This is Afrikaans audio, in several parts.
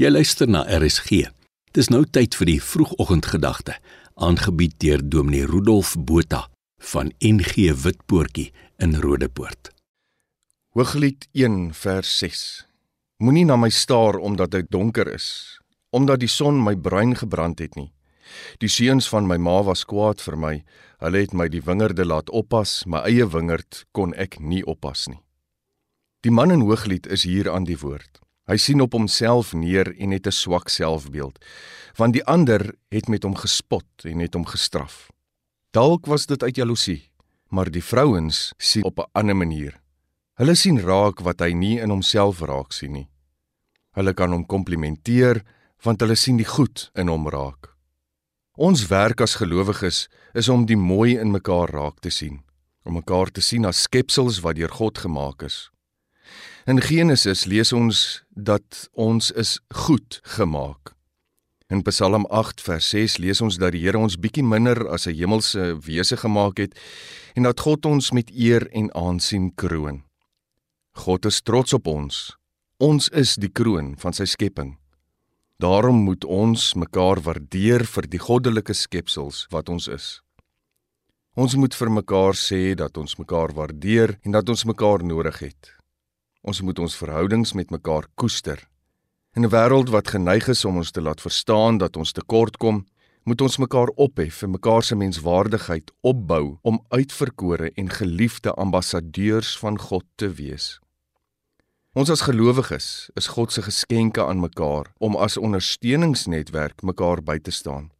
Jy luister na RSG. Dis nou tyd vir die vroegoggendgedagte, aangebied deur Dominee Rudolf Botha van NG Witpoortjie in Rodepoort. Hooglied 1 vers 6. Moenie na my staar omdat dit donker is, omdat die son my bruin gebrand het nie. Die seuns van my ma was kwaad vir my. Hulle het my die wingerde laat oppas, my eie wingerd kon ek nie oppas nie. Die man in Hooglied is hier aan die woord. Hy sien op homself neer en het 'n swak selfbeeld, want die ander het met hom gespot en het hom gestraf. Dalk was dit uit jaloesie, maar die vrouens sien op 'n ander manier. Hulle sien raak wat hy nie in homself raak sien nie. Hulle kan hom komplimenteer want hulle sien die goed in hom raak. Ons werk as gelowiges is om die mooi in mekaar raak te sien, om mekaar te sien as skepsels wat deur God gemaak is. In Genesis lees ons dat ons is goed gemaak. In Psalm 8 vers 6 lees ons dat die Here ons bietjie minder as 'n hemelse wese gemaak het en dat God ons met eer en aansien kroon. God is trots op ons. Ons is die kroon van sy skepping. Daarom moet ons mekaar waardeer vir die goddelike skepsels wat ons is. Ons moet vir mekaar sê dat ons mekaar waardeer en dat ons mekaar nodig het. Ons moet ons verhoudings met mekaar koester. In 'n wêreld wat geneig is om ons te laat verstaan dat ons tekort kom, moet ons mekaar ophef en mekaar se menswaardigheid opbou om uitverkore en geliefde ambassadeurs van God te wees. Ons as gelowiges is God se geskenke aan mekaar om as ondersteuningsnetwerk mekaar by te staan.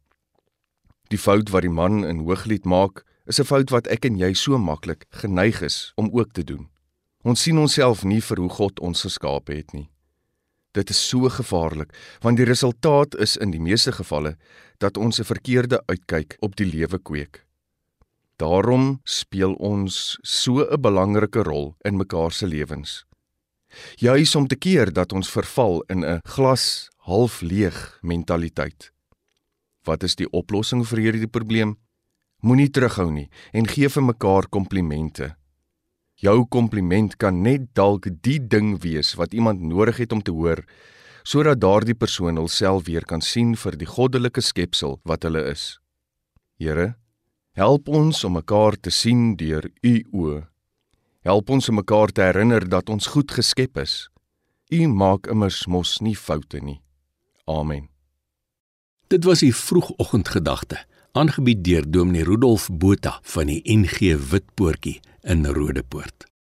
Die fout wat die man in Hooglied maak, is 'n fout wat ek en jy so maklik geneig is om ook te doen. Ons sien onsself nie vir hoe God ons geskaap het nie. Dit is so gevaarlik want die resultaat is in die meeste gevalle dat ons 'n verkeerde uitkyk op die lewe kweek. Daarom speel ons so 'n belangrike rol in mekaar se lewens. Juis om te keer dat ons verval in 'n glas half leeg mentaliteit. Wat is die oplossing vir hierdie probleem? Moenie terughou nie en gee vir mekaar komplimente. Jou kompliment kan net dalk die ding wees wat iemand nodig het om te hoor sodat daardie persoon hulself weer kan sien vir die goddelike skepsel wat hulle is. Here, help ons om mekaar te sien deur u oë. Help ons om mekaar te herinner dat ons goed geskep is. U maak immers mos nie foute nie. Amen. Dit was die vroegoggendgedagte, aangebied deur Dominee Rudolf Botha van die NG Witpoortjie in Rodepoort.